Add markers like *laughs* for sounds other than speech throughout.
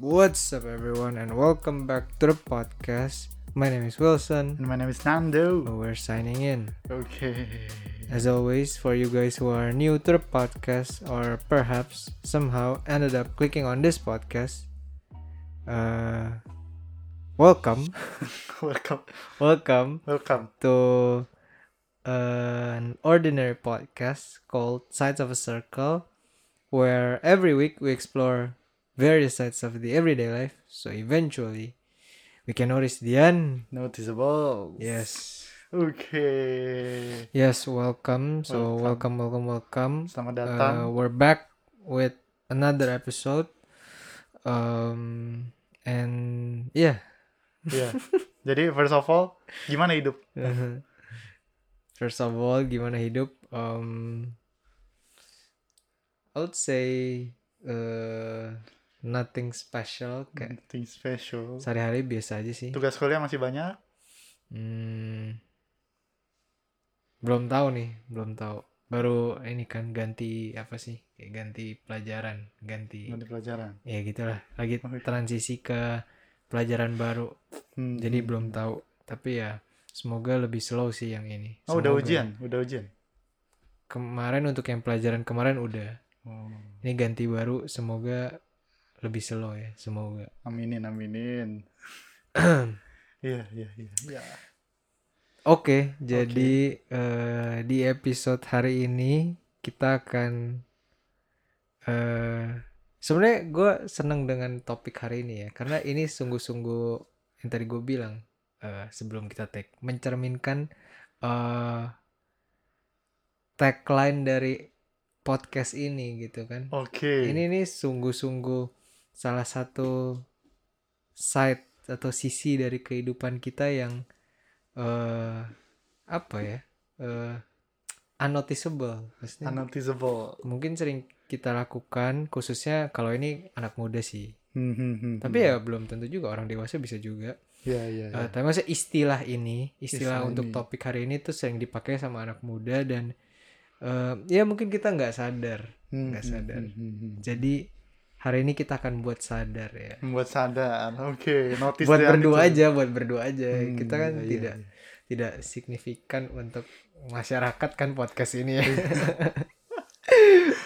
What's up, everyone, and welcome back to the podcast. My name is Wilson. And my name is Nando. We're signing in. Okay. As always, for you guys who are new to the podcast or perhaps somehow ended up clicking on this podcast, uh, welcome, *laughs* welcome. welcome Welcome. to an ordinary podcast called Sides of a Circle, where every week we explore various sides of the everyday life. So eventually, we can notice the end. Noticeable. Yes. Okay. Yes, welcome. So welcome, welcome, welcome. Selamat Uh, datang. we're back with another episode. Um, and yeah. Yeah. *laughs* Jadi first of all, gimana hidup? First of all, gimana hidup? Um, I would say uh, nothing special. Kayak Nothing special. sehari-hari biasa aja sih. Tugas kuliah masih banyak. Hmm, belum tahu nih, belum tahu. Baru ini kan ganti apa sih? Kayak ganti pelajaran, ganti. Nanti pelajaran. Ya gitulah. Lagi Oke. transisi ke pelajaran baru. Hmm. Jadi belum tahu. Tapi ya semoga lebih slow sih yang ini. Oh, udah ujian, udah ujian. Kemarin untuk yang pelajaran kemarin udah. Oh. Ini ganti baru. Semoga lebih slow ya. Semoga. Aminin, aminin. *clears throat* Iya, iya, iya. Iya. Oke, jadi eh, di episode hari ini kita akan eh sebenarnya gue seneng dengan topik hari ini ya, karena ini sungguh-sungguh yang tadi gue bilang eh, sebelum kita tag mencerminkan eh tagline dari podcast ini gitu kan. Oke. Ini nih sungguh-sungguh salah satu side atau sisi dari kehidupan kita yang eh apa ya? eh unnoticeable. Maksudnya Unnoticeable. mungkin sering kita lakukan khususnya kalau ini anak muda sih. Hmm, hmm, hmm, Tapi ya belum tentu juga orang dewasa bisa juga. Iya, iya, Eh, iya. tapi maksudnya istilah ini, istilah Istilah untuk ini. topik hari ini tuh sering dipakai sama anak muda dan eh, ya mungkin kita nggak sadar. Nggak sadar. Jadi hari ini kita akan buat sadar ya. Membuat sadar. Oke, notice buat reality. berdua aja, buat berdua aja. Hmm, kita kan iya, iya, tidak iya. tidak signifikan untuk masyarakat kan podcast ini ya. *laughs*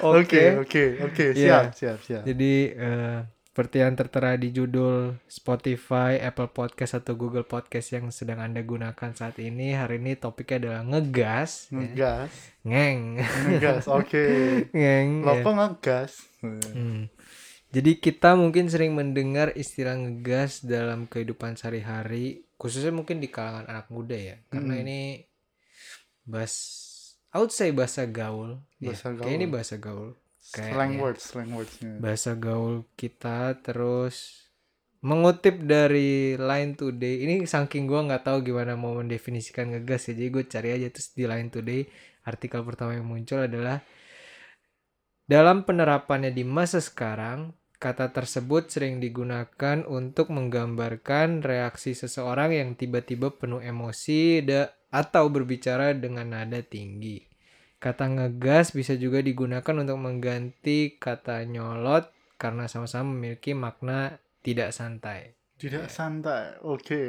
Oke, oke, oke, Iya. siap, siap, siap. Jadi eh, seperti yang tertera di judul Spotify, Apple Podcast atau Google Podcast yang sedang Anda gunakan saat ini, hari ini topiknya adalah ngegas, ya. Ngegas, ngeng, ngegas, oke. *laughs* ngeng. Lo ya. ngegas? Hmm. Jadi kita mungkin sering mendengar istilah ngegas dalam kehidupan sehari-hari, khususnya mungkin di kalangan anak muda ya, karena Hmm. ini bahas, I would say bahasa gaul, ya. Bahasa Kayak ini gaul. bahasa gaul, Slang Kayaknya. words, slang wordsnya. bahasa gaul kita terus mengutip dari Line Today. Ini saking gua nggak tahu gimana mau mendefinisikan ngegas ya, jadi gue cari aja terus di Line Today artikel pertama yang muncul adalah dalam penerapannya di masa sekarang, kata tersebut sering digunakan untuk menggambarkan reaksi seseorang yang tiba-tiba penuh emosi atau berbicara dengan nada tinggi. Kata ngegas bisa juga digunakan untuk mengganti kata nyolot karena sama-sama memiliki makna tidak santai. Tidak santai, oke.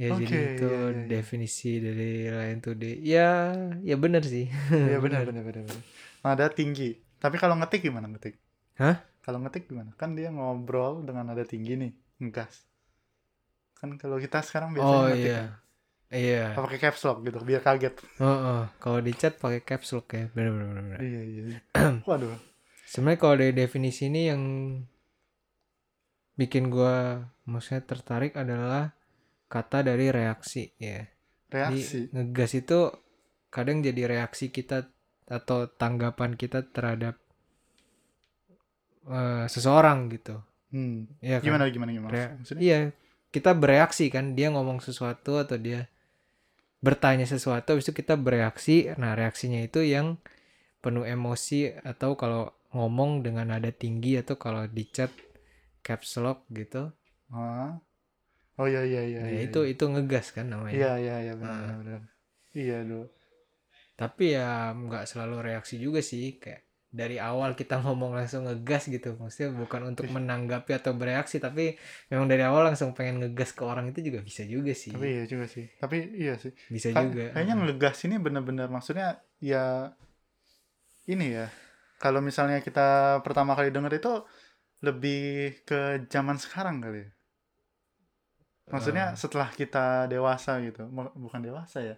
Ya Oke, jadi itu iya, iya, iya. definisi dari Line Today. Ya, ya benar sih. *laughs* Benar, benar, benar, benar. Nada tinggi. Tapi kalau ngetik gimana ngetik? Hah? Kalau ngetik gimana? Kan dia ngobrol dengan nada tinggi nih, ngegas. Kan kalau kita sekarang biasanya Oh ngetik iya. Iya. apa pakai caps lock gitu, biar kaget. Oh, oh. kalau di chat pakai caps lock ya. Benar benar benar. benar. Iya, iya. *clears throat* Waduh. Sebenarnya kalau dari definisi ini yang bikin gua maksudnya tertarik adalah kata dari reaksi ya. Reaksi. Jadi ngegas itu kadang jadi reaksi kita atau tanggapan kita terhadap eh, seseorang gitu. Hmm. Iya kan? Gimana gimana gimana? Rea- Maksudnya? Iya, kita bereaksi kan dia ngomong sesuatu atau dia bertanya sesuatu habis itu kita bereaksi. Nah, reaksinya itu yang penuh emosi atau kalau ngomong dengan nada tinggi atau kalau di chat caps lock gitu. Hah? Oh iya iya iya. Nah, iya, itu itu ngegas kan namanya. Iya iya iya benar Ah. benar. Iya, Dok. Tapi ya nggak selalu reaksi juga sih kayak dari awal kita *laughs* ngomong langsung ngegas gitu. Maksudnya bukan untuk menanggapi atau bereaksi tapi memang dari awal langsung pengen ngegas ke orang itu juga bisa juga sih. Tapi iya juga sih. Tapi iya sih. Bisa Ka- juga. kayaknya ngegas ini bener-bener maksudnya ya ini ya kalau misalnya kita pertama kali denger itu lebih ke zaman sekarang kali ya. maksudnya Ah. setelah kita dewasa gitu. Bukan dewasa ya.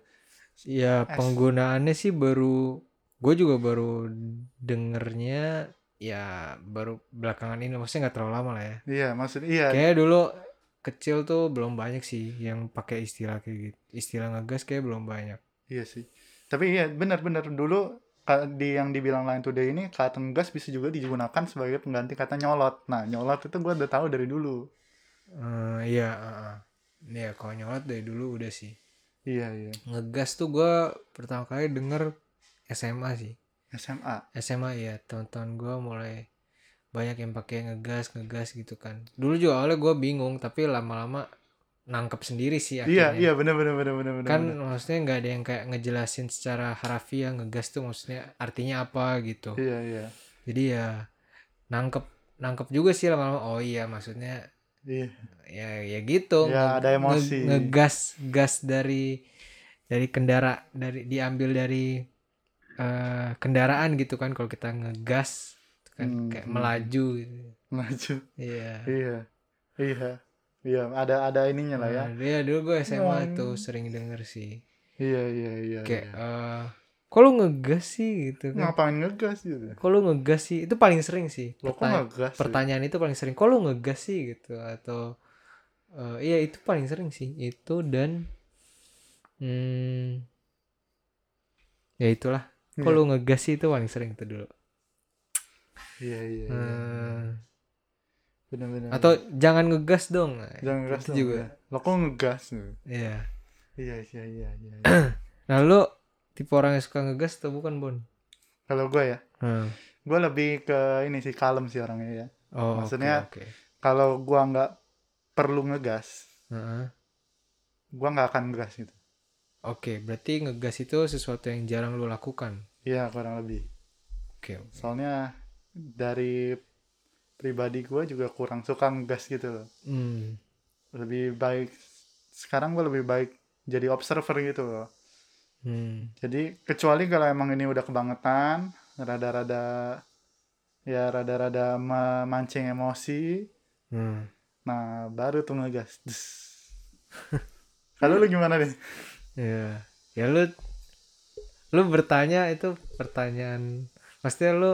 Ya penggunaannya sih baru gue juga baru dengernya ya baru belakangan ini maksudnya nggak terlalu lama lah ya iya maksudnya iya kayak dulu kecil tuh belum banyak sih yang pakai istilah kayak gitu istilah ngegas kayak belum banyak Iya sih. Tapi iya benar-benar dulu di yang dibilang lain today ini kata ngegas bisa juga digunakan sebagai pengganti kata nyolot. Nah, nyolot itu gue udah tahu dari dulu. Eh, iya uh, ya kalau nyolot dari dulu udah sih Iya, iya. ngegas tuh gue pertama kali denger SMA sih SMA. SMA ya teman-teman gue mulai banyak yang pakai ngegas ngegas gitu kan dulu juga awalnya gue bingung tapi lama-lama nangkep sendiri sih Iya, akhirnya iya benar benar benar benar benar. kan benar. maksudnya nggak ada yang kayak ngejelasin secara harafiah ngegas tuh maksudnya artinya apa gitu Iya, iya. jadi ya nangkep nangkep juga sih lama-lama oh iya maksudnya Iya. ya ya gitu Ya, Nge- ada emosi. nge- ngegas gas dari dari kendara dari diambil dari eh, kendaraan gitu kan kalau kita ngegas itu kan Hmm, kayak hmm. melaju gitu. Maju. iya Iya. Iya. Iya, ada ada ininya lah ya. Nah, dia dulu gue SMA Nyong. tuh sering denger sih Iya, iya, iya. kayak iya. eh kok lu ngegas sih gitu kan Ngapain ngegas gitu? lu ngegas sih itu paling sering sih Lo kok ngegas? sih? pertanyaan itu paling sering lu ngegas sih gitu atau eh iya itu paling sering sih itu dan hmm, ya itulah kok Iya. lu ngegas sih itu paling sering itu dulu Iya, iya, iya. Eh, Benar-benar. atau jangan ngegas dong jangan ngegas dong, juga ya. Lo kok ngegas? iya Iya, iya, iya, iya. *clears throat* nah lu tipe orang yang suka ngegas atau bukan bon Kalau gue ya, Hmm. gue lebih ke ini sih kalem sih orangnya ya. oh Maksudnya- oke oke. Kalau gua nggak perlu ngegas, Heeh. gua nggak akan ngegas gitu. Oke, berarti ngegas itu sesuatu yang jarang lu lakukan. Iya kurang lebih. Oke. oke. Soalnya dari pribadi gua juga kurang suka ngegas gitu loh. Hmm. Lebih baik sekarang gua lebih baik jadi observer gitu loh. Hmm. Jadi kecuali kalau emang ini udah kebangetan, rada-rada ya rada-rada memancing emosi, Hmm. nah baru tuh ngegas. *laughs* Kalau lu gimana deh? Ya, ya lu lu bertanya itu pertanyaan maksudnya lu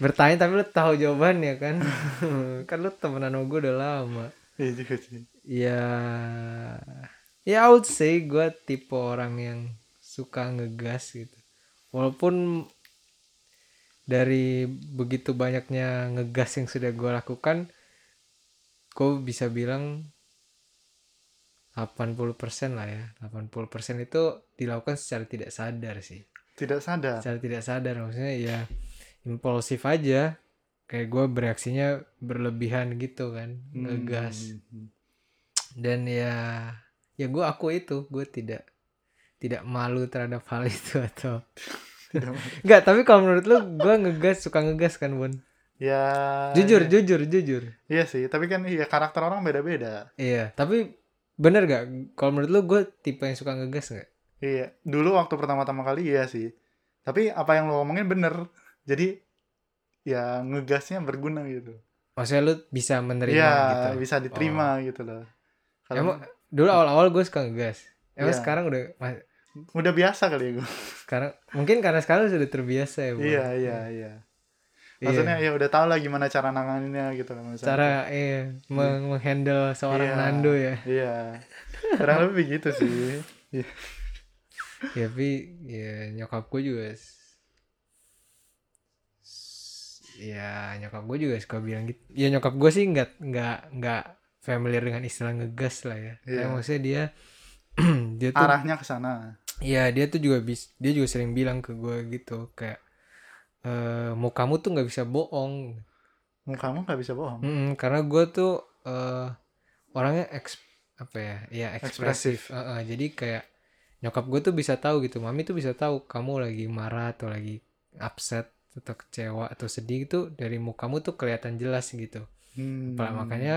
bertanya tapi lu tahu jawabannya kan? *laughs* Kan lu temenan sama gue udah lama. Iya juga sih. ya ya I would say gue tipe orang yang suka ngegas gitu. Walaupun dari begitu banyaknya ngegas yang sudah gue lakukan gue bisa bilang 80% lah ya 80% itu dilakukan secara tidak sadar sih Tidak sadar. secara tidak sadar maksudnya ya impulsif aja kayak gue bereaksinya berlebihan gitu kan ngegas Hmm. dan ya ya gue aku itu gue tidak tidak malu terhadap hal *laughs* itu atau. Enggak, *laughs* tapi kalau menurut lu gue ngegas suka ngegas kan Bun Ya. jujur iya. jujur jujur Iya sih, tapi kan iya karakter orang beda-beda. iya tapi bener gak kalau menurut lu gue tipe yang suka ngegas nggak Iya, dulu waktu pertama-tama kali iya sih. Tapi apa yang lo ngomongin bener. Jadi ya ngegasnya berguna gitu. maksudnya lu bisa menerima Iya, gitu bisa diterima gitu loh. Kalau emang dulu awal-awal gue suka ngegas emang Iya. sekarang udah udah biasa kali ya gue. sekarang mungkin karena sekarang sudah terbiasa ya. Iya, iya, iya. Maksudnya ya udah tau lah gimana cara nanganinnya gitu kan. misalnya. cara eh meng- menghandle seorang Iya. Nando ya Iya. Kurang lebih gitu sih. Iya. ya tapi ya nyokap gue juga ya nyokap gue juga suka bilang gitu ya nyokap gue sih nggak nggak nggak familiar dengan istilah ngegas lah ya. Kayak maksudnya dia *clears throat* dia tuh Arahnya ke sana. Iya dia tuh juga bis dia juga sering bilang ke gue gitu kayak eh mukamu tuh nggak bisa bohong Mukamu nggak bisa bohong. Mm-mm, karena gue tuh eh orangnya eks apa ya ya ekspresif Heeh, jadi kayak nyokap gue tuh bisa tahu gitu mami tuh bisa tahu kamu lagi marah atau lagi upset atau kecewa atau sedih itu dari mukamu tuh kelihatan jelas gitu Hmm. Apa- makanya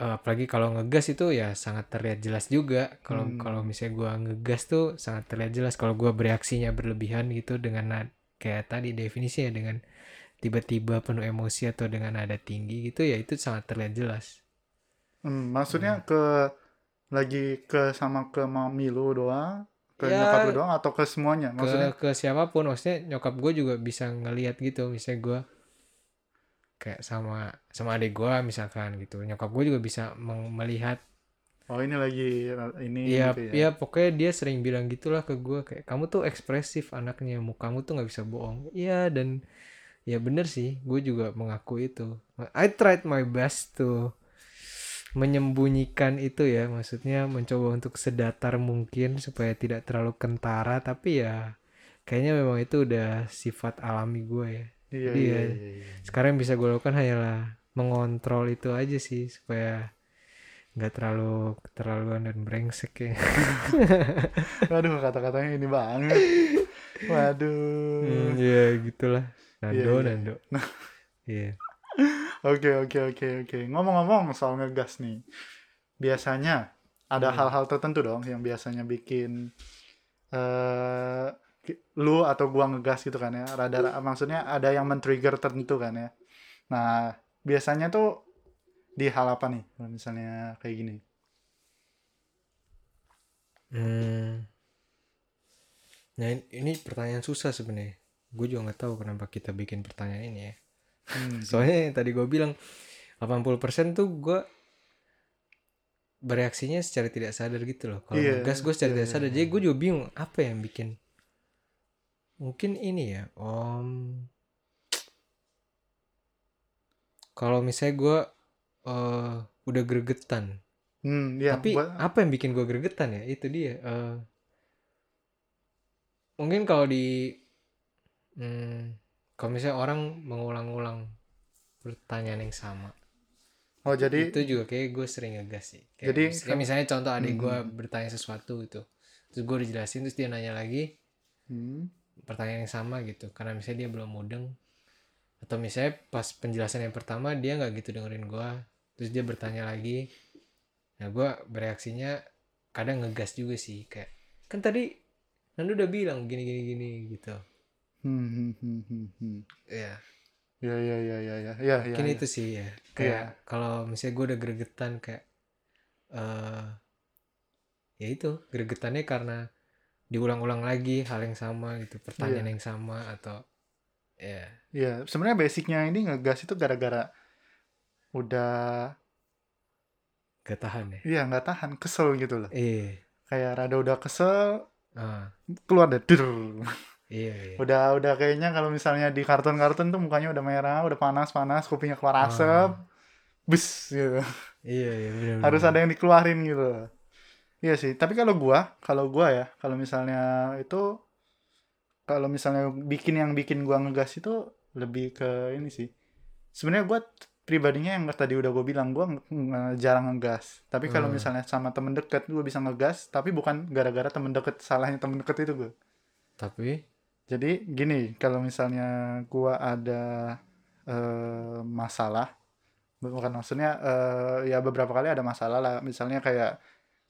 eh, apalagi kalau ngegas itu ya sangat terlihat jelas juga kalau Hmm. kalau misalnya gua ngegas tuh sangat terlihat jelas kalau gua bereaksinya berlebihan gitu dengan kayak tadi definisinya dengan tiba-tiba penuh emosi atau dengan nada tinggi gitu ya itu sangat terlihat jelas. Hmm, maksudnya ke lagi ke sama ke mami lu doang, ke Ya, nyokap lu doang atau ke semuanya? ke Maksudnya ke siapa pun maksudnya nyokap gue juga bisa ngelihat gitu misalnya gue kayak sama sama adik gue misalkan gitu. Nyokap gue juga bisa melihat oh ini lagi ini Iya, gitu ya pokoknya dia sering bilang gitulah ke gue kayak kamu tuh ekspresif anaknya, mukamu tuh nggak bisa bohong. Iya dan ya bener sih, gue juga mengaku itu. I tried my best to menyembunyikan itu ya, maksudnya mencoba untuk sedatar mungkin supaya tidak terlalu kentara, tapi ya kayaknya memang itu udah sifat alami gue ya. Iya, Jadi iya, ya, iya, iya. Sekarang yang bisa gue lakukan hanyalah mengontrol itu aja sih supaya nggak terlalu keterlaluan dan brengsek ya. *laughs* Waduh, kata-katanya ini banget. Waduh. Hmm, ya gitulah. Nando, Iya, iya. Nando. Iya. Oke, oke, oke, oke. Ngomong-ngomong soal ngegas nih. Biasanya ada Hmm. hal-hal tertentu dong yang biasanya bikin eh ki- lu atau gua ngegas gitu kan ya. Rada maksudnya ada yang men-trigger tertentu kan ya. Nah, biasanya tuh di hal apa nih? Kalau misalnya kayak gini. Hmm. Nah in- ini pertanyaan susah sebenarnya. Gue juga nggak tahu kenapa kita bikin pertanyaan ini ya. Hmm, *laughs* Soalnya yang tadi gue bilang 80% tuh gue bereaksinya secara tidak sadar gitu loh. Kalau Iya, ngegas gue secara iya, tidak sadar. iya. Jadi gue juga bingung apa yang bikin. Mungkin ini ya. Om. Kalau misalnya gue eh udah gregetan. Hmm, iya, Tapi gua- apa yang bikin gue gregetan ya? Itu dia. eh, mungkin kalau di, hmm, kalau misalnya orang mengulang-ulang pertanyaan yang sama, oh jadi itu juga kayak gue sering ngegas sih. Kayak, Jadi, kayak misalnya contoh adik gue Hmm. bertanya sesuatu gitu, terus gue dijelasin terus dia nanya lagi hmm, pertanyaan yang sama gitu, karena misalnya dia belum mudeng, atau misalnya pas penjelasan yang pertama dia nggak gitu dengerin gue, terus dia bertanya lagi, nah gue bereaksinya kadang ngegas juga sih kayak kan tadi Nando udah bilang gini gini gini gitu. Hmm, hmm, hmm, hmm, hmm. ya Ya, ya, ya, ya, ya, ya, ya, mungkin ya. itu sih ya. Kayak kalau misalnya gue udah gregetan kayak eh ya itu gregetannya karena diulang-ulang lagi hal yang sama gitu pertanyaan Iya. yang sama atau ya. Iya, sebenarnya basicnya ini ngegas itu gara-gara udah gak tahan ya iya nggak tahan kesel gitu loh. iya Kayak rada udah kesel ah keluar deh. iya iya Udah udah kayaknya kalau misalnya di kartun-kartun tuh mukanya udah merah, udah panas-panas, kupingnya keluar asap. Bus gitu. iya iya bener, Harus ada yang dikeluarin gitu. Iya sih, tapi kalau gua, kalau gua ya, kalau misalnya itu kalau misalnya bikin yang bikin gua ngegas itu lebih ke ini sih. Sebenarnya gua pribadinya yang tadi udah gue bilang nge- jarang ngegas. Tapi kalau Hmm. misalnya sama temen deket gua bisa ngegas, tapi bukan gara-gara temen deket salahnya temen deket itu gue. tapi Jadi gini, kalau misalnya gua ada eh, masalah, bukan maksudnya eh, ya beberapa kali ada masalah lah, misalnya kayak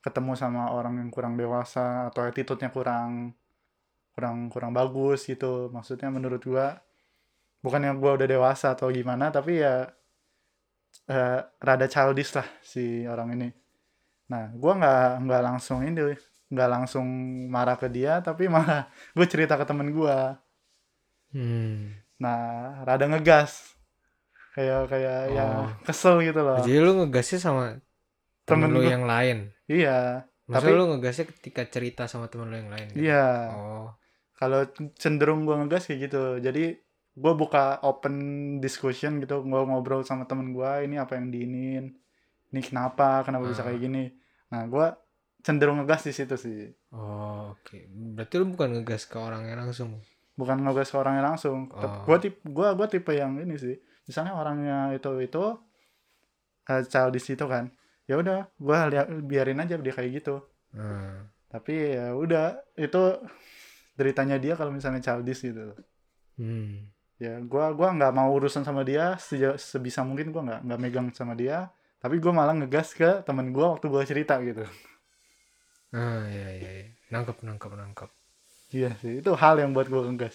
ketemu sama orang yang kurang dewasa atau attitude-nya kurang kurang kurang bagus gitu. Maksudnya menurut gua bukannya gua udah dewasa atau gimana, tapi ya eh, rada childish lah si orang ini. Nah, gua nggak nggak langsung ini, nggak langsung marah ke dia, tapi malah *laughs* gue cerita ke temen gua. hmm Nah, rada ngegas. Kayak kayak ya Oh. kesel gitu loh. jadi lu ngegasnya sama temen, Temen lu gua. yang lain Iya, Maksudnya Tapi- lu ngegasnya ketika cerita sama temen lu yang lain gitu? iya. oh Kalau cenderung gua ngegas kayak gitu. Jadi gua buka open discussion gitu, gua ngobrol sama temen gua, ini apa yang diinin, ini kenapa, kenapa bisa Ah. kayak gini. Nah, gua cenderung ngegas di situ sih. Oh, oke. Berarti lu bukan ngegas ke orangnya langsung. Bukan ngegas ke orangnya langsung. Oh. Gua tipe gua gua tipe yang ini sih. Misalnya orangnya itu itu eh, childish itu kan. Ya udah, gua lihat biarin aja dia kayak gitu. Hmm. tapi ya udah itu deritanya dia kalau misalnya childish gitu Hmm. Ya gua gua nggak mau urusan sama dia seja- sebisa mungkin gua nggak nggak megang sama dia tapi gua malah ngegas ke temen gua waktu gua cerita gitu Ah, iya, iya, iya. Nangkep, nangkep, nangkep. iya sih itu hal yang buat gua ngegas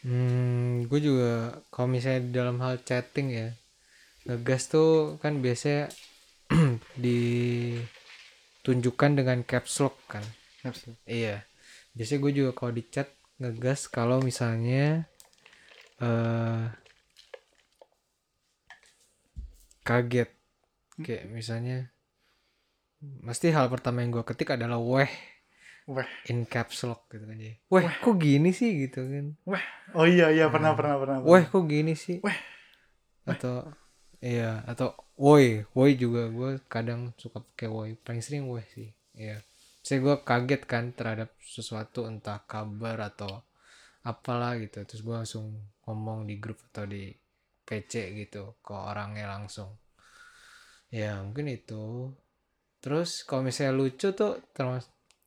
Hmm, gue juga kalau misalnya dalam hal chatting ya, ngegas tuh kan biasanya *clears throat* ditunjukkan dengan caps lock kan. Yes. Iya. Biasanya gue juga kalau di chat ngegas kalau misalnya eh kaget. Kayak misalnya pasti hal pertama yang gue ketik adalah weh Weh. in caps lock gitu kan jadi. Weh, kok gini sih gitu kan. oh iya iya pernah pernah pernah Weh, kok gini sih? Weh. Atau iya, atau woi, woi juga gue kadang suka pakai woi. Paling sering woi sih. Iya. Saya gue kaget kan terhadap sesuatu entah kabar atau apalah gitu. Terus gue langsung ngomong di grup atau di PC gitu ke orangnya langsung. Ya mungkin itu. Terus kalau misalnya lucu tuh termas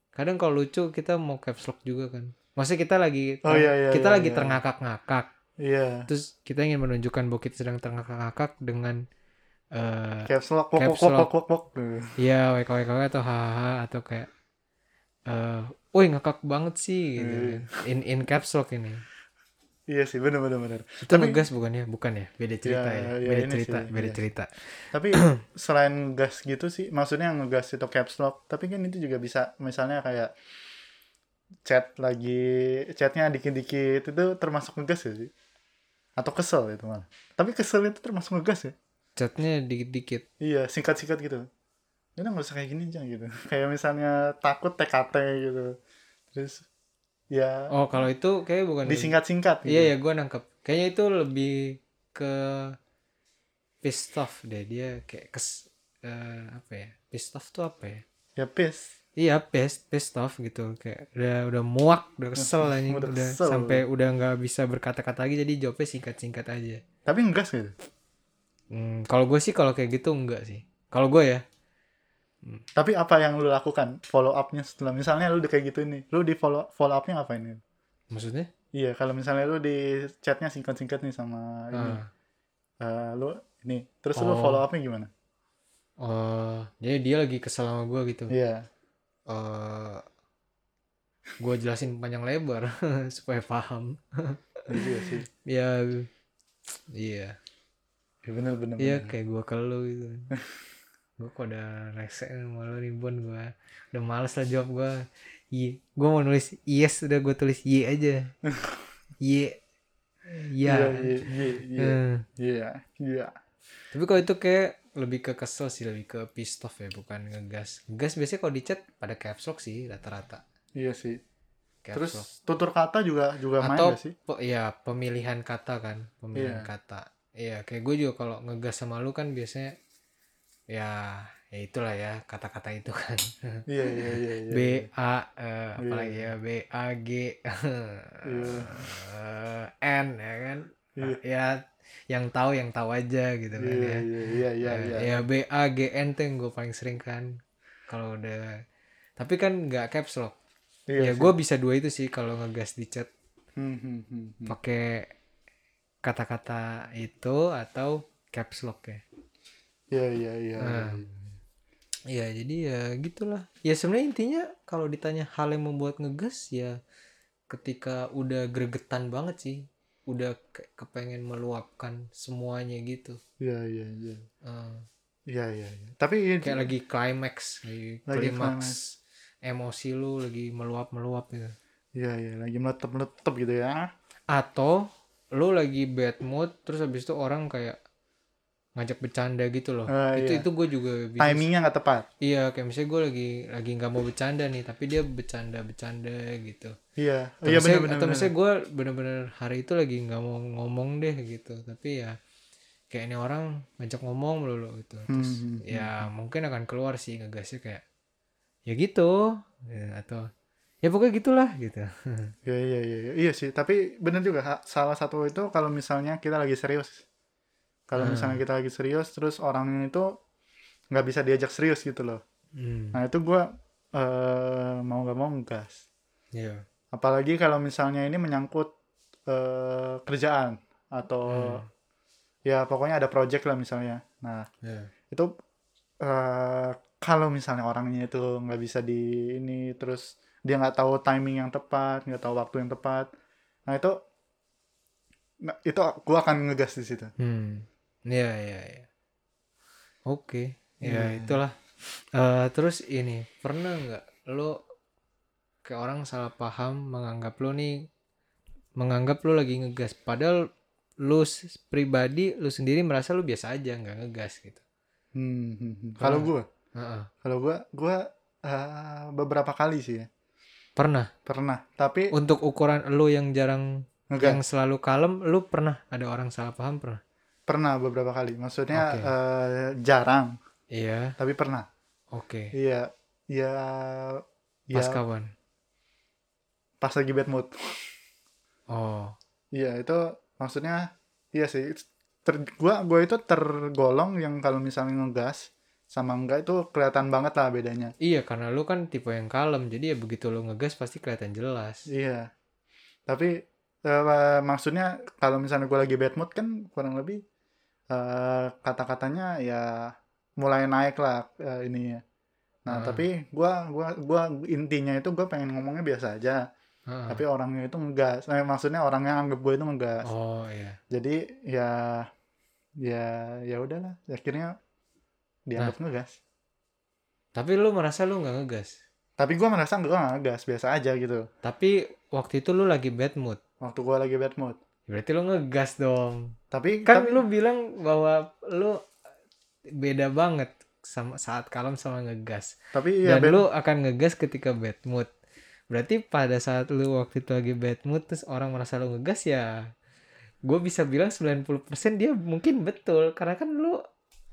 kadang kalau lucu kita mau caps lock juga kan. Maksudnya kita lagi Oh, iya, iya, kita iya, lagi iya. terngakak-ngakak iya terus kita ingin menunjukkan bahwa kita sedang terngakak-ngakak dengan eh caps lock Caps lock. wok wok ya WKWK atau hahaha atau kayak eh woi ngakak banget sih gitu Iya. kan. in in caps lock ini iya sih bener bener bener. Itu Tapi- ngegas bukan ya? Bukan ya? Beda cerita Ya, ya, ya, beda ini cerita sih, beda iya. cerita. Tapi *clears throat* selain gas gitu sih maksudnya ngegas itu caps lock tapi kan itu juga bisa misalnya kayak chat lagi chatnya dikit-dikit itu termasuk ngegas ya sih? Atau kesel itu malah. Tapi kesel itu termasuk ngegas ya? Chatnya dikit-dikit. Iya singkat-singkat gitu. Ya udah nggak usah kayak gini aja gitu. *laughs* Kayak misalnya takut TKT gitu. Terus ya oh kalau itu kayak bukan disingkat-singkat gitu. iya ya gue nangkep kayaknya itu lebih ke pissed off deh dia kayak kes eh, apa ya pissed off tuh apa ya ya piss Iya, pissed, pissed off gitu. Kayak udah udah muak, udah kesel *laughs* anjing, Udah udah, kesel. sampai udah nggak bisa berkata-kata lagi jadi jawabnya singkat-singkat aja. tapi ngegas gitu Hmm, kalau gue sih kalau kayak gitu enggak sih. Kalau gue ya, tapi apa yang lu lakukan follow up-nya setelah misalnya lu udah kayak gitu nih lu di follow follow up-nya ngapain nih maksudnya? Iya, kalau misalnya lu di chatnya singkat-singkat nih sama ini, eh, lu ini, terus lu Oh. follow up-nya gimana? oh, jadi dia lagi kesel sama gue gitu. Iya, Eh, gue jelasin panjang lebar *laughs* supaya paham. iya sih. *laughs* Ya, iya, Ya, bener bener. iya kayak gue ke lu gitu. *laughs* gue kok udah rese sama lu nih Bon gue udah males lah jawab gue iya gue mau nulis yes udah gue tulis y aja. Y. Ya. Iya, iya. tapi kalau itu kayak lebih ke kesel sih lebih ke pissed off ya bukan ngegas. Ngegas biasanya kalau di chat pada caps lock sih rata-rata. Iya sih. caps Terus lock. tutur kata juga juga main gak sih? pe- ya pemilihan kata kan pemilihan Iya. kata. Iya kayak gue juga kalau ngegas sama lu kan biasanya ya ya itulah ya kata-kata itu kan Iya, iya, iya, *laughs* iya. B A eh, apalagi ya B A G Iya. eh, N ya kan Iya. ya yang tahu yang tahu aja gitu kan Iya, ya iya, iya, iya, Eh, iya. ya B A G N tuh yang gue paling sering kan kalau udah tapi kan nggak caps lock Iya ya gue bisa dua itu sih kalau ngegas di chat hmm, hmm, hmm. pakai kata-kata itu atau caps lock ya Iya, iya, iya. Iya jadi ya gitulah. Ya sebenarnya intinya kalau ditanya hal yang membuat ngegas ya ketika udah gregetan banget sih, udah kayak kepengen meluapkan semuanya gitu. Iya, iya, iya. Eh, Iya, iya, iya. Tapi kayak lagi climax, lagi, Lagi klimaks emosi lu lagi meluap-meluap gitu. Iya, iya, lagi meletup-meletup gitu ya. Atau lu lagi bad mood terus habis itu orang kayak ngajak bercanda gitu loh. Ah, itu iya. itu gue juga bisa Timingnya nggak tepat. Iya, kayak misalnya gue lagi lagi nggak mau bercanda nih, tapi dia bercanda-bercanda gitu. Iya, Atau iya misalnya, benar-benar. atau misalnya gue bener-bener hari itu lagi nggak mau ngomong deh gitu, tapi ya kayak ini orang ngajak ngomong melulu gitu. Terus Hmm, hmm, ya mungkin akan keluar sih ngegasnya kayak ya gitu, ya, atau ya pokoknya gitulah gitu. *laughs* Iya, iya, iya, iya, iya sih. Tapi bener juga. Salah satu itu kalau misalnya kita lagi serius. Kalau Hmm. misalnya kita lagi serius, terus orangnya itu nggak bisa diajak serius gitu loh. Hmm, Nah itu gue eh mau nggak mau ngegas. iya. Apalagi kalau misalnya ini menyangkut eh, kerjaan atau Hmm. ya pokoknya ada project lah misalnya. Nah, Ya. itu eh, kalau misalnya orangnya itu nggak bisa di ini terus dia nggak tahu timing yang tepat, nggak tahu waktu yang tepat. Nah, itu nah, itu gua akan ngegas di situ. Hmm. Iya, iya, iya. Oke. Ya, Iya. itulah. Eh, terus ini, pernah nggak lo kayak orang salah paham menganggap lo nih menganggap lo lagi ngegas padahal s- pribadi lu sendiri merasa lu biasa aja nggak ngegas gitu. Hmm, hmm, hmm. Kalau Pernah. gua, Heeh. kalau gua gua eh, beberapa kali sih ya. Pernah Pernah, tapi untuk ukuran lu yang jarang ngegas. yang selalu kalem, lu pernah ada orang salah paham pernah? Pernah beberapa kali. Maksudnya Oke. eh, jarang, Iya, tapi pernah. oke. Iya, iya, iya. Pas kapan? Pas lagi bad mood. Oh, Iya, itu maksudnya iya sih. Ter, gua gua itu tergolong yang kalau misalnya ngegas sama enggak itu kelihatan banget lah bedanya. iya karena lu kan tipe yang kalem, jadi ya begitu lu ngegas pasti kelihatan jelas. Iya. Tapi eh, maksudnya kalau misalnya gua lagi bad mood kan kurang lebih eh, kata-katanya ya mulai naik lah eh, ininya. Nah, Ah. tapi gua gua gua intinya itu gua pengen ngomongnya biasa aja. Heeh. Tapi orangnya itu ngegas. Eh, maksudnya orangnya anggap gue itu ngegas. Oh iya. Jadi ya ya ya udahlah akhirnya dianggap ngegas. Tapi lu merasa lu nggak ngegas. Tapi gue merasa gue gak ngegas biasa aja gitu. Tapi waktu itu lu lagi bad mood. Waktu gue lagi bad mood. Berarti lu ngegas dong. Tapi Kan tapi lu bilang bahwa lu beda banget sama saat kalem sama ngegas. tapi ya Dan bad- lu akan ngegas ketika bad mood. Berarti pada saat lu waktu itu lagi bad mood terus orang merasa lu ngegas ya gue bisa bilang 90% dia mungkin betul karena kan lu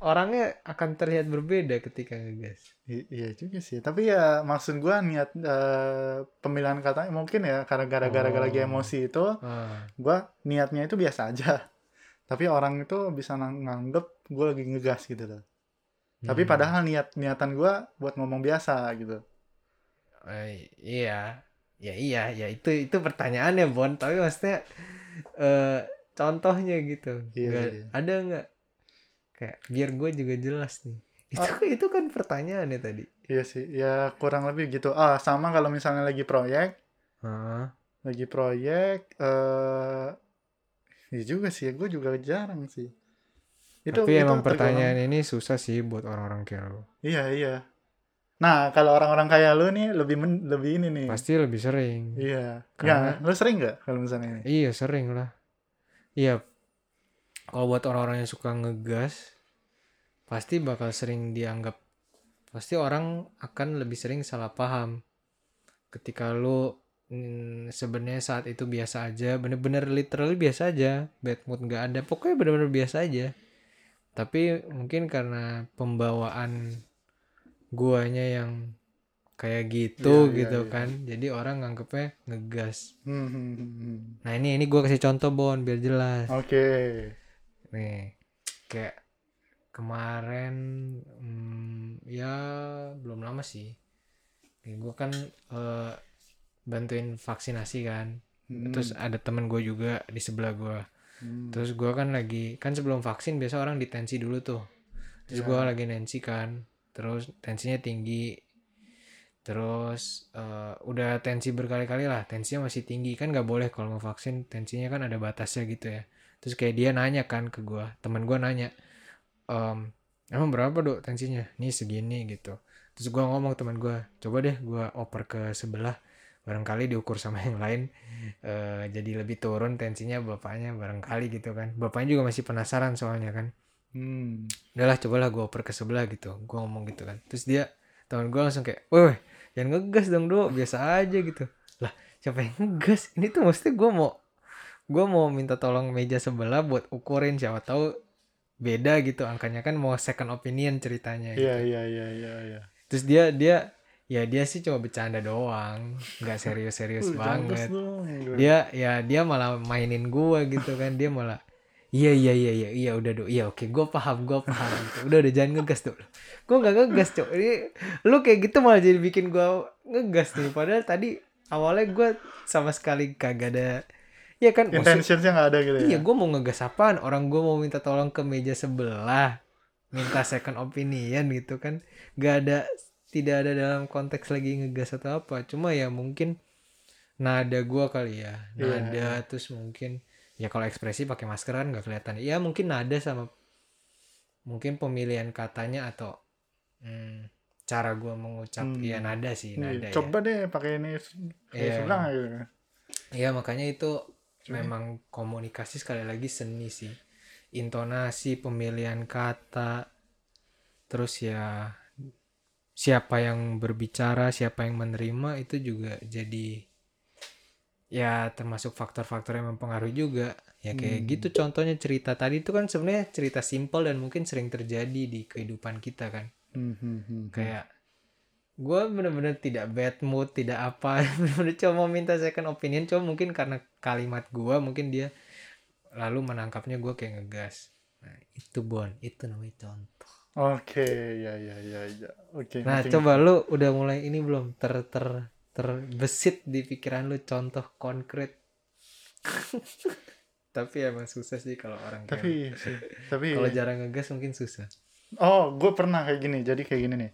orangnya akan terlihat berbeda ketika ngegas. I- iya juga sih. Tapi ya maksud gue niat eh, pemilihan katanya mungkin ya karena gara-gara Oh. lagi emosi itu Ah, gue niatnya itu biasa aja. *laughs* Tapi orang itu bisa nang- nganggep gue lagi ngegas gitu loh. Tapi hmm. padahal niat niatan gue buat ngomong biasa gitu. Eh, iya, ya iya, ya itu itu pertanyaannya Bon. Tapi maksudnya eh contohnya gitu, Iya, Nggak- iya. ada nggak kayak biar gue juga jelas nih. Itu Ah. itu kan pertanyaannya tadi. Iya sih, ya kurang lebih gitu. Ah, sama kalau misalnya lagi proyek, Hah? lagi proyek, eh, iya juga sih, gue juga jarang sih. Itu, Tapi itu emang tergolong- pertanyaan ini susah sih buat orang-orang kayak lo. Iya iya. Nah, kalau orang-orang kayak lu nih lebih men- lebih ini nih. Pasti lebih sering. Iya. Karena- Ya, lu sering nggak kalau misalnya ini? Iya sering lah. Iya. Kalau buat orang-orang yang suka ngegas, pasti bakal sering dianggap. Pasti orang akan lebih sering salah paham. Ketika lu mm, sebenarnya saat itu biasa aja, bener-bener literally biasa aja, bad mood nggak ada, pokoknya bener-bener biasa aja. Tapi mungkin karena pembawaan guanya yang kayak gitu Iya, iya, gitu iya. kan, jadi orang nganggepnya ngegas. Hmm, hmm, hmm. Nah ini ini gue kasih contoh Bon biar jelas. Oke. Nih kayak kemarin hmm, ya belum lama sih. Gue kan eh, bantuin vaksinasi kan. Hmm, Terus ada temen gue juga di sebelah gue. hmm. Terus gue kan lagi kan sebelum vaksin biasa orang ditensi dulu tuh. Terus Iya. gue lagi nensi kan. Terus tensinya tinggi. Terus eh, udah tensi berkali-kali lah. Tensinya masih tinggi kan nggak boleh kalau mau vaksin tensinya kan ada batasnya gitu ya. Terus kayak dia nanya kan ke gue, teman gue nanya, "Em, emang berapa dok tensinya? Nih segini gitu. Terus gue ngomong teman gue, coba deh gue oper ke sebelah, barangkali diukur sama yang lain, eh, jadi lebih turun tensinya bapaknya barangkali gitu kan. Bapaknya juga masih penasaran soalnya kan. Hmm. Udahlah cobalah gue oper ke sebelah gitu. Gue ngomong gitu kan. Terus dia teman gue langsung kayak, weh, weh, jangan ngegas dong dok, biasa aja gitu. Lah siapa yang ngegas? Ini tuh mesti gue mau gue mau minta tolong meja sebelah buat ukurin siapa tahu beda gitu. Angkanya kan mau second opinion ceritanya gitu. Iya iya iya iya. Iya. Terus dia dia ya dia sih cuma bercanda doang, nggak serius-serius banget. Dia ya dia malah mainin gua gitu kan, dia malah iya iya iya iya iya udah do iya oke gua paham gua paham. Gitu. udah udah jangan ngegas tuh gua nggak ngegas cok. Ini lu kayak gitu malah jadi bikin gua ngegas nih. Padahal tadi awalnya gua sama sekali kagak ada Iya kan Intentionsnya nggak ada gitu ya. Iya, gue mau ngegas apaan? Orang gue mau minta tolong ke meja sebelah, minta second opinion gitu kan? Gak ada, tidak ada dalam konteks lagi ngegas atau apa. Cuma ya mungkin nada gue kali ya, Iya. nada terus mungkin ya kalau ekspresi pakai masker kan nggak kelihatan. Iya mungkin nada sama mungkin pemilihan katanya atau hmm, cara gue mengucap Hmm. ya nada sih Nih, nada ya. coba deh pakai ini kayak Iya. sebelah gitu. Iya makanya itu Cuma- memang komunikasi sekali lagi seni sih. Intonasi, pemilihan kata, terus ya siapa yang berbicara, siapa yang menerima itu juga jadi ya termasuk faktor-faktor yang mempengaruhi juga. Ya kayak Hmm. gitu contohnya cerita tadi itu kan sebenarnya cerita simpel dan mungkin sering terjadi di kehidupan kita kan. Hmm, hmm, hmm. Kayak gue bener-bener tidak bad mood tidak apa *laughs* bener-bener cuma mau minta second opinion cuma mungkin karena kalimat gue mungkin dia lalu menangkapnya gue kayak ngegas nah itu bon itu namanya contoh Oke, ya ya ya ya. Oke. nah ngerti. coba lu udah mulai ini belum ter ter terbesit di pikiran lu contoh konkret *laughs* tapi emang susah sih kalau orang kayak Tapi sih, tapi kalau jarang ngegas mungkin susah oh, gue pernah kayak gini. Jadi kayak gini nih.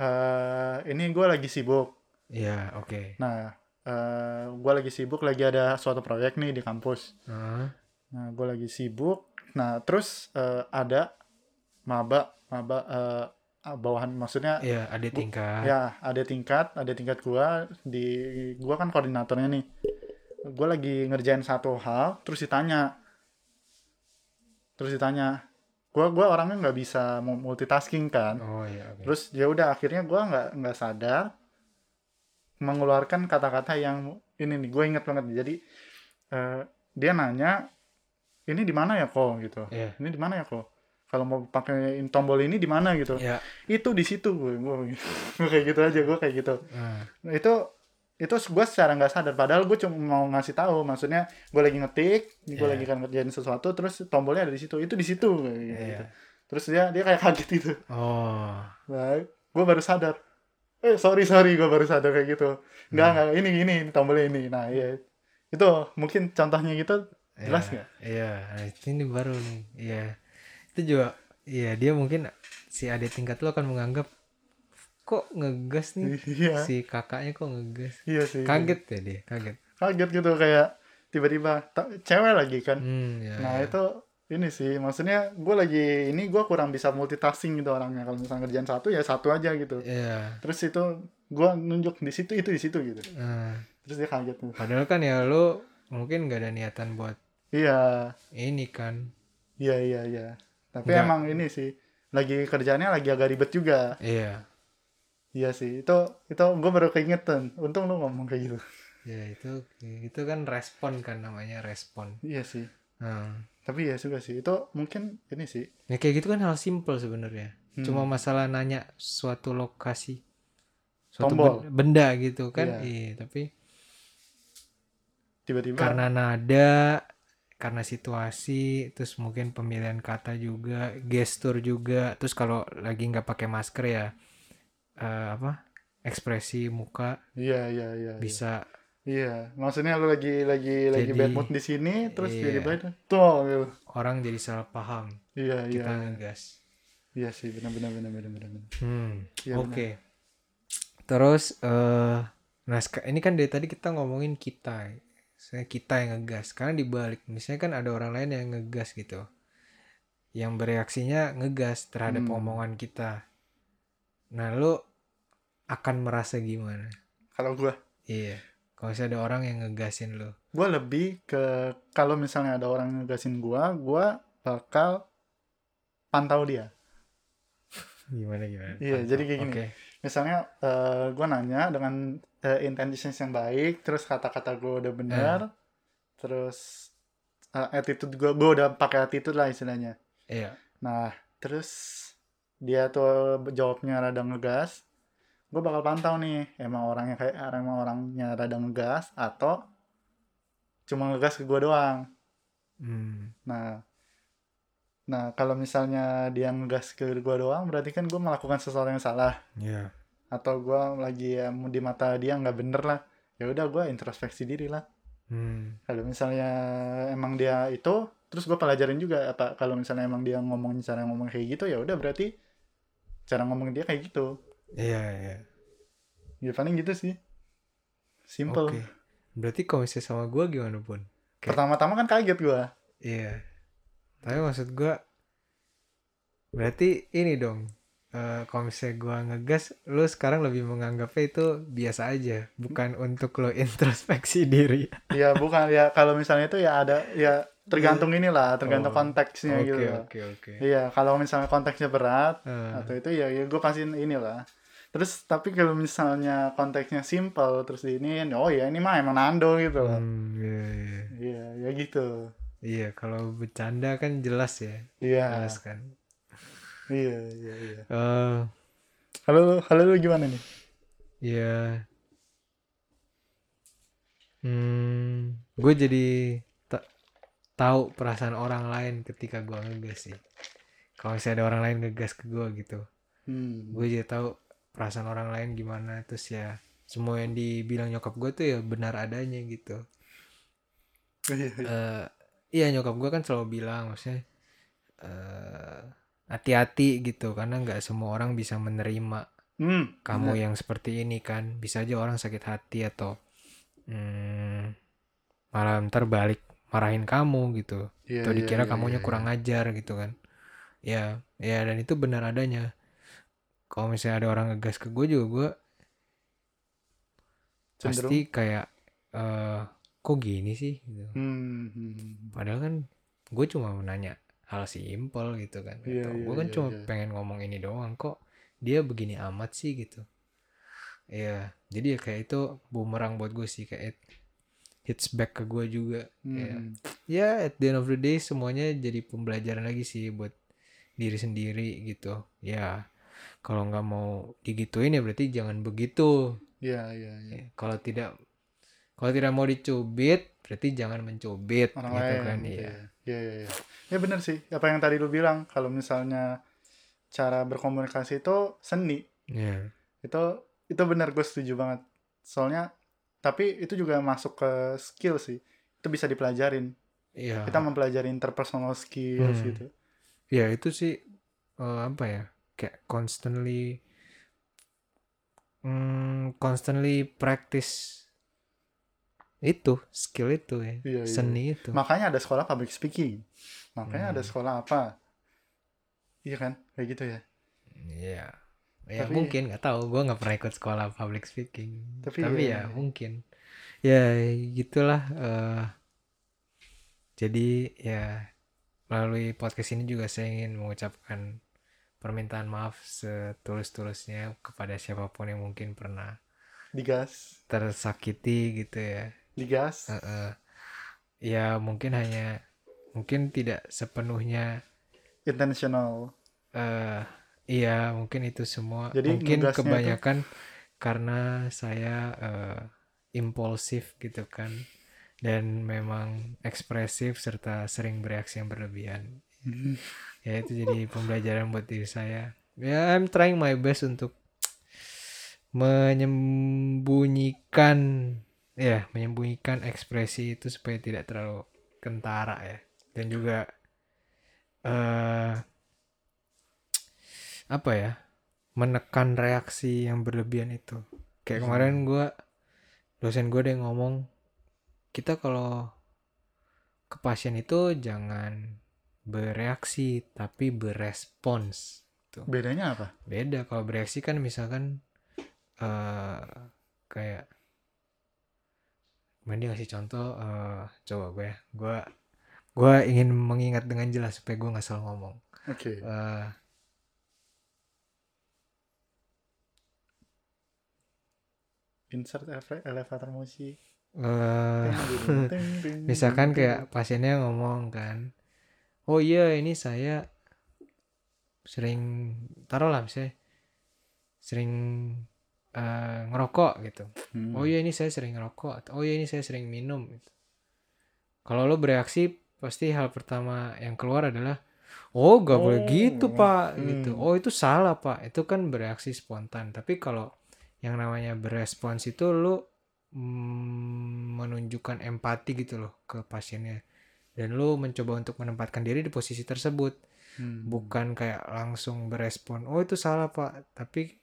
Eh, ini gue lagi sibuk. ya oke Nah, eh gue lagi sibuk, lagi ada suatu proyek nih di kampus. Nah, Nah, gue lagi sibuk. Nah, terus eh, ada maba, maba eh, bawahan, maksudnya ya ada tingkat ya ada tingkat, ada tingkat gua di gua kan koordinatornya nih. Gue lagi ngerjain satu hal, terus ditanya, terus ditanya, gua gua orangnya nggak bisa mu- multitasking kan. oh ya oke. Terus ya udah akhirnya gua nggak nggak sadar mengeluarkan kata-kata yang ini nih gue inget banget jadi eh, dia nanya ini di mana ya kok? Gitu. Iya. ini di mana ya kok? Kalau mau pakai tombol ini di mana gitu. Ya itu di situ gue gue gue kayak gitu aja gue kayak gitu. Nah. Nah, itu itu gue secara nggak sadar padahal gue cuma mau ngasih tahu maksudnya gue lagi ngetik gue Iya. lagi kan ngerjain sesuatu terus tombolnya ada di situ itu di situ kayak gitu. Iya. terus dia dia kayak kaget gitu Oh, Nah, gue baru sadar. Eh, sorry, sorry, gue baru sadar kayak gitu. Enggak, Hmm. enggak, ini, ini, ini tombolnya ini. Nah, iya. Itu mungkin contohnya gitu, jelas Iya, nggak? Iya, nah, ini baru nih. Iya. Itu juga iya dia mungkin si adik tingkat lo akan menganggap kok ngegas nih Iya, si kakaknya kok ngegas. iya sih. Kaget ya dia, kaget. Kaget gitu, kayak tiba-tiba, cewek lagi kan. Hmm, ya. Nah, ya. itu, ini sih, maksudnya gue lagi, ini gue kurang bisa multitasking gitu orangnya. Kalau misalnya kerjaan satu, ya satu aja gitu. Iya. Terus itu, gue nunjuk di situ, itu di situ gitu. Nah, Terus dia kaget. tuh. padahal kan ya lo mungkin gak ada niatan buat Iya, ini kan. iya, iya, iya. Tapi Nggak. emang ini sih, lagi kerjaannya lagi agak ribet juga. Iya. Iya sih, itu itu gue baru keingetan. Untung lu ngomong kayak gitu. Ya itu itu kan respon kan namanya respon. Iya sih. Nah, Tapi ya juga sih, itu mungkin ini sih. ya kayak gitu kan hal simpel sebenarnya. Hmm. Cuma masalah nanya suatu lokasi, suatu Tombol. ben- benda gitu kan. Iya. Iya, tapi Tiba-tiba. karena nada, karena situasi, terus mungkin pemilihan kata juga, gestur juga. Terus kalau lagi nggak pakai masker ya eh, apa? Ekspresi muka Iya iya iya. iya. bisa Iya, maksudnya lu lagi lagi lagi Jadi, bad mood di sini, terus iya. tiba-tiba itu tuh gitu. orang jadi salah paham. Iya iya. Kita ngegas. Iya sih, benar benar benar benar benar. Hmm, Iya, oke. Terus eh nah ini kan dari tadi kita ngomongin kita. Saya kita yang ngegas. Karena dibalik, misalnya kan ada orang lain yang ngegas gitu. Yang bereaksinya ngegas terhadap Hmm. omongan kita. Nah, lu akan merasa gimana? Kalau gua Iya. Kalau misalnya ada orang yang ngegasin lu. gua lebih ke kalau misalnya ada orang ngegasin gua, gua bakal pantau dia. Gimana gimana? Iya, jadi kayak gini. Oke. misalnya eh gue nanya dengan eh, intentions yang baik terus kata-kata gue udah benar terus eh, attitude gue gue udah pakai attitude lah istilahnya Iya. nah terus dia tuh jawabnya rada ngegas gue bakal pantau nih emang orangnya kayak emang orangnya rada ngegas atau cuma ngegas ke gue doang Hmm. nah nah kalau misalnya dia ngegas ke gue doang berarti kan gue melakukan sesuatu yang salah Iya. atau gue lagi ya di mata dia nggak bener lah ya udah gue introspeksi diri lah Hmm. kalau misalnya emang dia itu terus gue pelajarin juga apa kalau misalnya emang dia ngomong cara ngomong kayak gitu ya udah berarti cara ngomong dia kayak gitu Iya, iya. ya paling gitu sih simple Oke. Berarti kalau misalnya sama gua gimana, Pun? pertama-tama kan kaget gue Iya. Tapi maksud gua berarti ini dong. eh, kalau misalnya gua ngegas, lu sekarang lebih menganggapnya itu biasa aja, bukan untuk lo *laughs* introspeksi diri. ya bukan ya kalau misalnya itu ya ada ya tergantung inilah tergantung Oh, konteksnya gitu Oke, loh. oke, oke. iya kalau misalnya konteksnya berat Eh, atau itu ya, ya gue pastiin inilah. Terus tapi kalau misalnya konteksnya simple terus ini oh ya ini mah emang Nando gitu. Loh hmm, iya, iya. iya ya gitu. Iya, kalau bercanda kan jelas ya, iya. jelas kan. iya iya iya. Eh, kalau kalau lu gimana nih? Ya, hmm, gue jadi tahu perasaan orang lain ketika gue ngegas sih. Kalau misalnya ada orang lain ngegas ke gue gitu, hmm. gue jadi tahu perasaan orang lain gimana. Terus ya, semua yang dibilang nyokap gue tuh ya benar adanya gitu. iya iya nyokap gue kan selalu bilang maksudnya eh hati-hati gitu karena nggak semua orang bisa menerima hmm. kamu yang seperti ini kan bisa aja orang sakit hati atau hmm, malah ntar balik marahin kamu gitu Iya, atau iya, dikira iya, kamunya iya, kurang iya. ajar gitu kan ya ya dan itu benar adanya kalau misalnya ada orang ngegas ke gue juga gue Cenderung. pasti kayak eh kok gini sih gitu. Hmm, hmm. Padahal kan gue cuma mau nanya hal simpel gitu kan. Iya, Atau iya, gue kan iya, cuma iya. pengen ngomong ini doang kok dia begini amat sih gitu. Iya, jadi ya kayak itu bumerang buat gue sih kayak hits back ke gue juga. Ya, Hmm. ya at the end of the day semuanya jadi pembelajaran lagi sih buat diri sendiri gitu. Ya, kalau nggak mau digituin ya berarti jangan begitu. Iya, iya, iya. Ya, kalau tidak kalau tidak mau dicubit berarti jangan mencubit Orang gitu lain. kan gitu iya. ya. Iya, iya, iya. Ya benar sih. Apa yang tadi lu bilang, kalau misalnya cara berkomunikasi itu seni, Iya. itu itu benar gue setuju banget. Soalnya tapi itu juga masuk ke skill sih. Itu bisa dipelajarin. Iya. Kita mempelajari interpersonal skills Hmm. gitu. Ya itu sih eh, apa ya? Kayak constantly hmm, constantly practice itu skill itu ya. Iya, iya. Seni itu. Makanya ada sekolah public speaking. Makanya ada Hmm. sekolah apa? Iya kan? Kayak gitu ya. Iya. Ya Tapi- mungkin nggak tahu, gue nggak pernah ikut sekolah public speaking. Tapi Tapi, ya- ya mungkin. Ya gitulah. eh jadi ya melalui podcast ini juga saya ingin mengucapkan permintaan maaf setulus-tulusnya kepada siapa pun yang mungkin pernah Digas. tersakiti gitu ya. Digas. Heeh. ya mungkin hanya mungkin tidak sepenuhnya Intentional. eh iya mungkin itu semua. Jadi mungkin ngegasnya itu- kebanyakan karena saya eh, impulsif gitu kan. Dan memang ekspresif serta sering bereaksi yang berlebihan. Ya itu jadi pembelajaran buat diri saya. Ya I'm trying my best untuk menyembunyikan ya menyembunyikan ekspresi itu supaya tidak terlalu kentara ya. Dan juga eh apa ya menekan reaksi yang berlebihan itu kayak Hmm. kemarin gua dosen gue ada yang ngomong kita kalau ke pasien itu jangan bereaksi tapi berespons Bedanya apa? beda kalau bereaksi kan misalkan eh kayak Kemarin dia ngasih contoh eh coba gue ya gue gue ingin mengingat dengan jelas supaya gue nggak salah ngomong Oke. Eh, Insert ele- elevator musik. *laughs* ting, misalkan kayak pasiennya ngomong kan oh iya ini saya sering taruhlah misalnya sering eh, ngerokok gitu Hmm. oh iya ini saya sering ngerokok oh iya ini saya sering minum gitu. kalau lo bereaksi pasti hal pertama yang keluar adalah oh gak boleh Oh, gitu pak gitu hmm. oh itu salah pak itu kan bereaksi spontan tapi kalau yang namanya berespons itu lo mm, menunjukkan empati gitu loh ke pasiennya. Dan lu mencoba untuk menempatkan diri di posisi tersebut. Hmm. bukan kayak langsung berespon oh itu salah pak. Tapi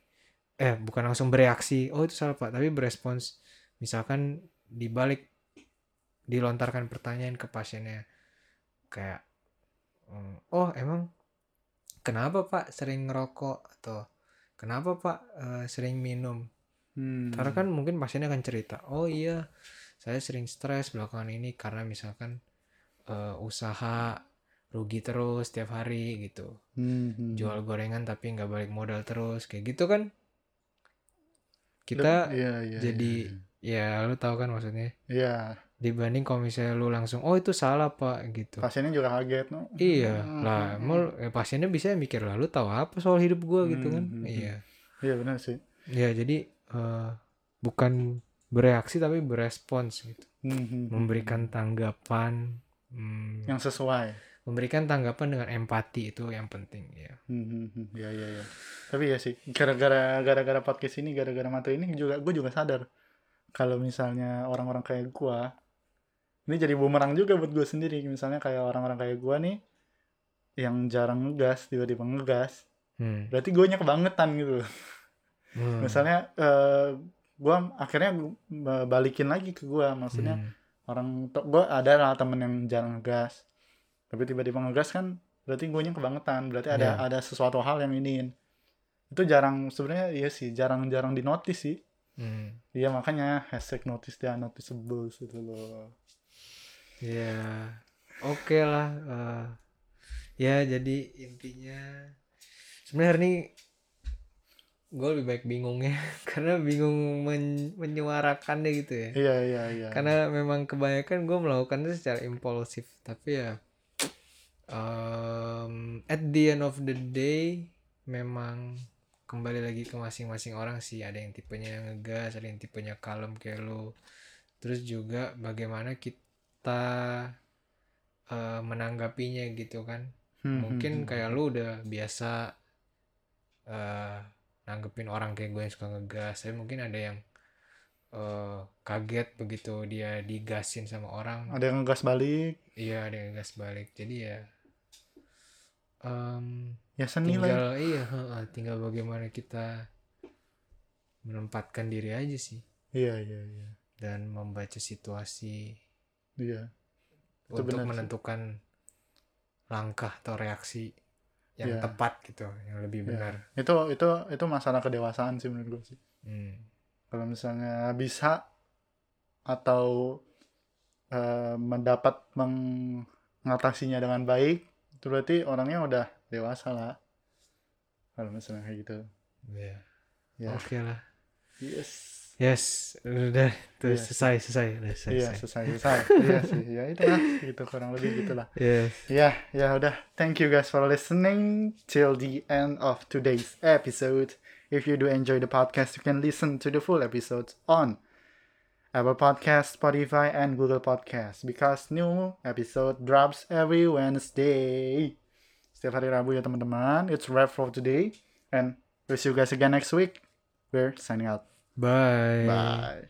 eh bukan langsung bereaksi oh itu salah pak. Tapi berespons misalkan dibalik dilontarkan pertanyaan ke pasiennya. Kayak "Hmm, oh emang kenapa pak? Sering ngerokok atau kenapa pak? Eh, sering minum. Hmm. karena kan mungkin pasiennya akan cerita oh iya saya sering stres belakangan ini karena misalkan eh, usaha rugi terus tiap hari gitu. Hmm, jual gorengan tapi nggak balik modal terus kayak gitu kan. Kita Iya, iya, jadi ya lu tahu kan maksudnya? Iya. Iya. dibanding kalau misalnya lu langsung oh itu salah pak gitu Pasiennya juga kaget, no. iya Hmm, lah hmm, emang eh, pasiennya bisa mikir lah lu tahu apa soal hidup gua gitu kan Hmm, hmm, iya Iya benar sih. ya jadi eh, bukan bereaksi tapi berespons gitu Hmm, hmm, hmm. memberikan tanggapan hmm, yang sesuai. memberikan tanggapan dengan empati itu yang penting ya Hmm, hmm, hmm. Iya, iya, iya. Tapi ya sih, gara-gara gara-gara podcast ini, gara-gara materi ini juga gue juga sadar kalau misalnya orang-orang kayak gua ini jadi bumerang juga buat gue sendiri. Misalnya kayak orang-orang kayak gua nih yang jarang ngegas, tiba-tiba ngegas, hmm. berarti gue kebangetan gitu. Hmm. Misalnya eh gua akhirnya balikin lagi ke gua, maksudnya Hmm. orang gue ada lah temen yang jarang ngegas tapi tiba-tiba ngegas kan berarti gue kebangetan berarti ada Iya. ada sesuatu hal yang iniin itu jarang sebenarnya iya sih jarang-jarang di notice sih Hmm. iya makanya hashtag notice dia noticeable gitu loh Ya, oke lah. eh, ya, jadi intinya sebenarnya hari ini gue lebih baik bingungnya *laughs* karena bingung men- menyuarakannya gitu ya. iya iya iya Karena memang kebanyakan gue melakukannya secara impulsif, tapi ya um, at the end of the day memang kembali lagi ke masing-masing orang sih. Ada yang tipenya ngegas, ada yang tipenya kalem kayak lo. Terus juga bagaimana kita eh, menanggapinya gitu kan. Hmm, Mungkin hmm, kayak lu udah biasa eh nanggepin orang kayak gue yang suka ngegas. Tapi mungkin ada yang eh, kaget begitu dia digasin sama orang. ada yang ngegas balik Iya, ada yang gas balik. Jadi ya em, ya seni lah tinggal iya, heeh, tinggal bagaimana kita menempatkan diri aja sih iya iya iya dan membaca situasi iya Itu untuk benar sih. menentukan langkah atau reaksi yang Iya. tepat gitu, yang lebih Iya. benar. itu itu itu masalah kedewasaan sih menurut gue sih Hmm. kalau misalnya bisa atau eh, mendapat mengatasinya dengan baik itu berarti orangnya udah dewasa lah kalau misalnya kayak gitu Iya. ya Oke lah. yes Yes, udah tuh Iya. selesai, selesai, udah selesai. iya selesai selesai iya sih ya itu lah gitu kurang lebih gitulah Yes. ya ya udah thank you guys for listening till the end of today's episode if you do enjoy the podcast you can listen to the full episodes on Apple Podcast, Spotify, and Google Podcast because new episode drops every Wednesday. Setiap hari Rabu ya teman-teman. It's wrap for today and we'll see you guys again next week. We're signing out. Bye. Bye.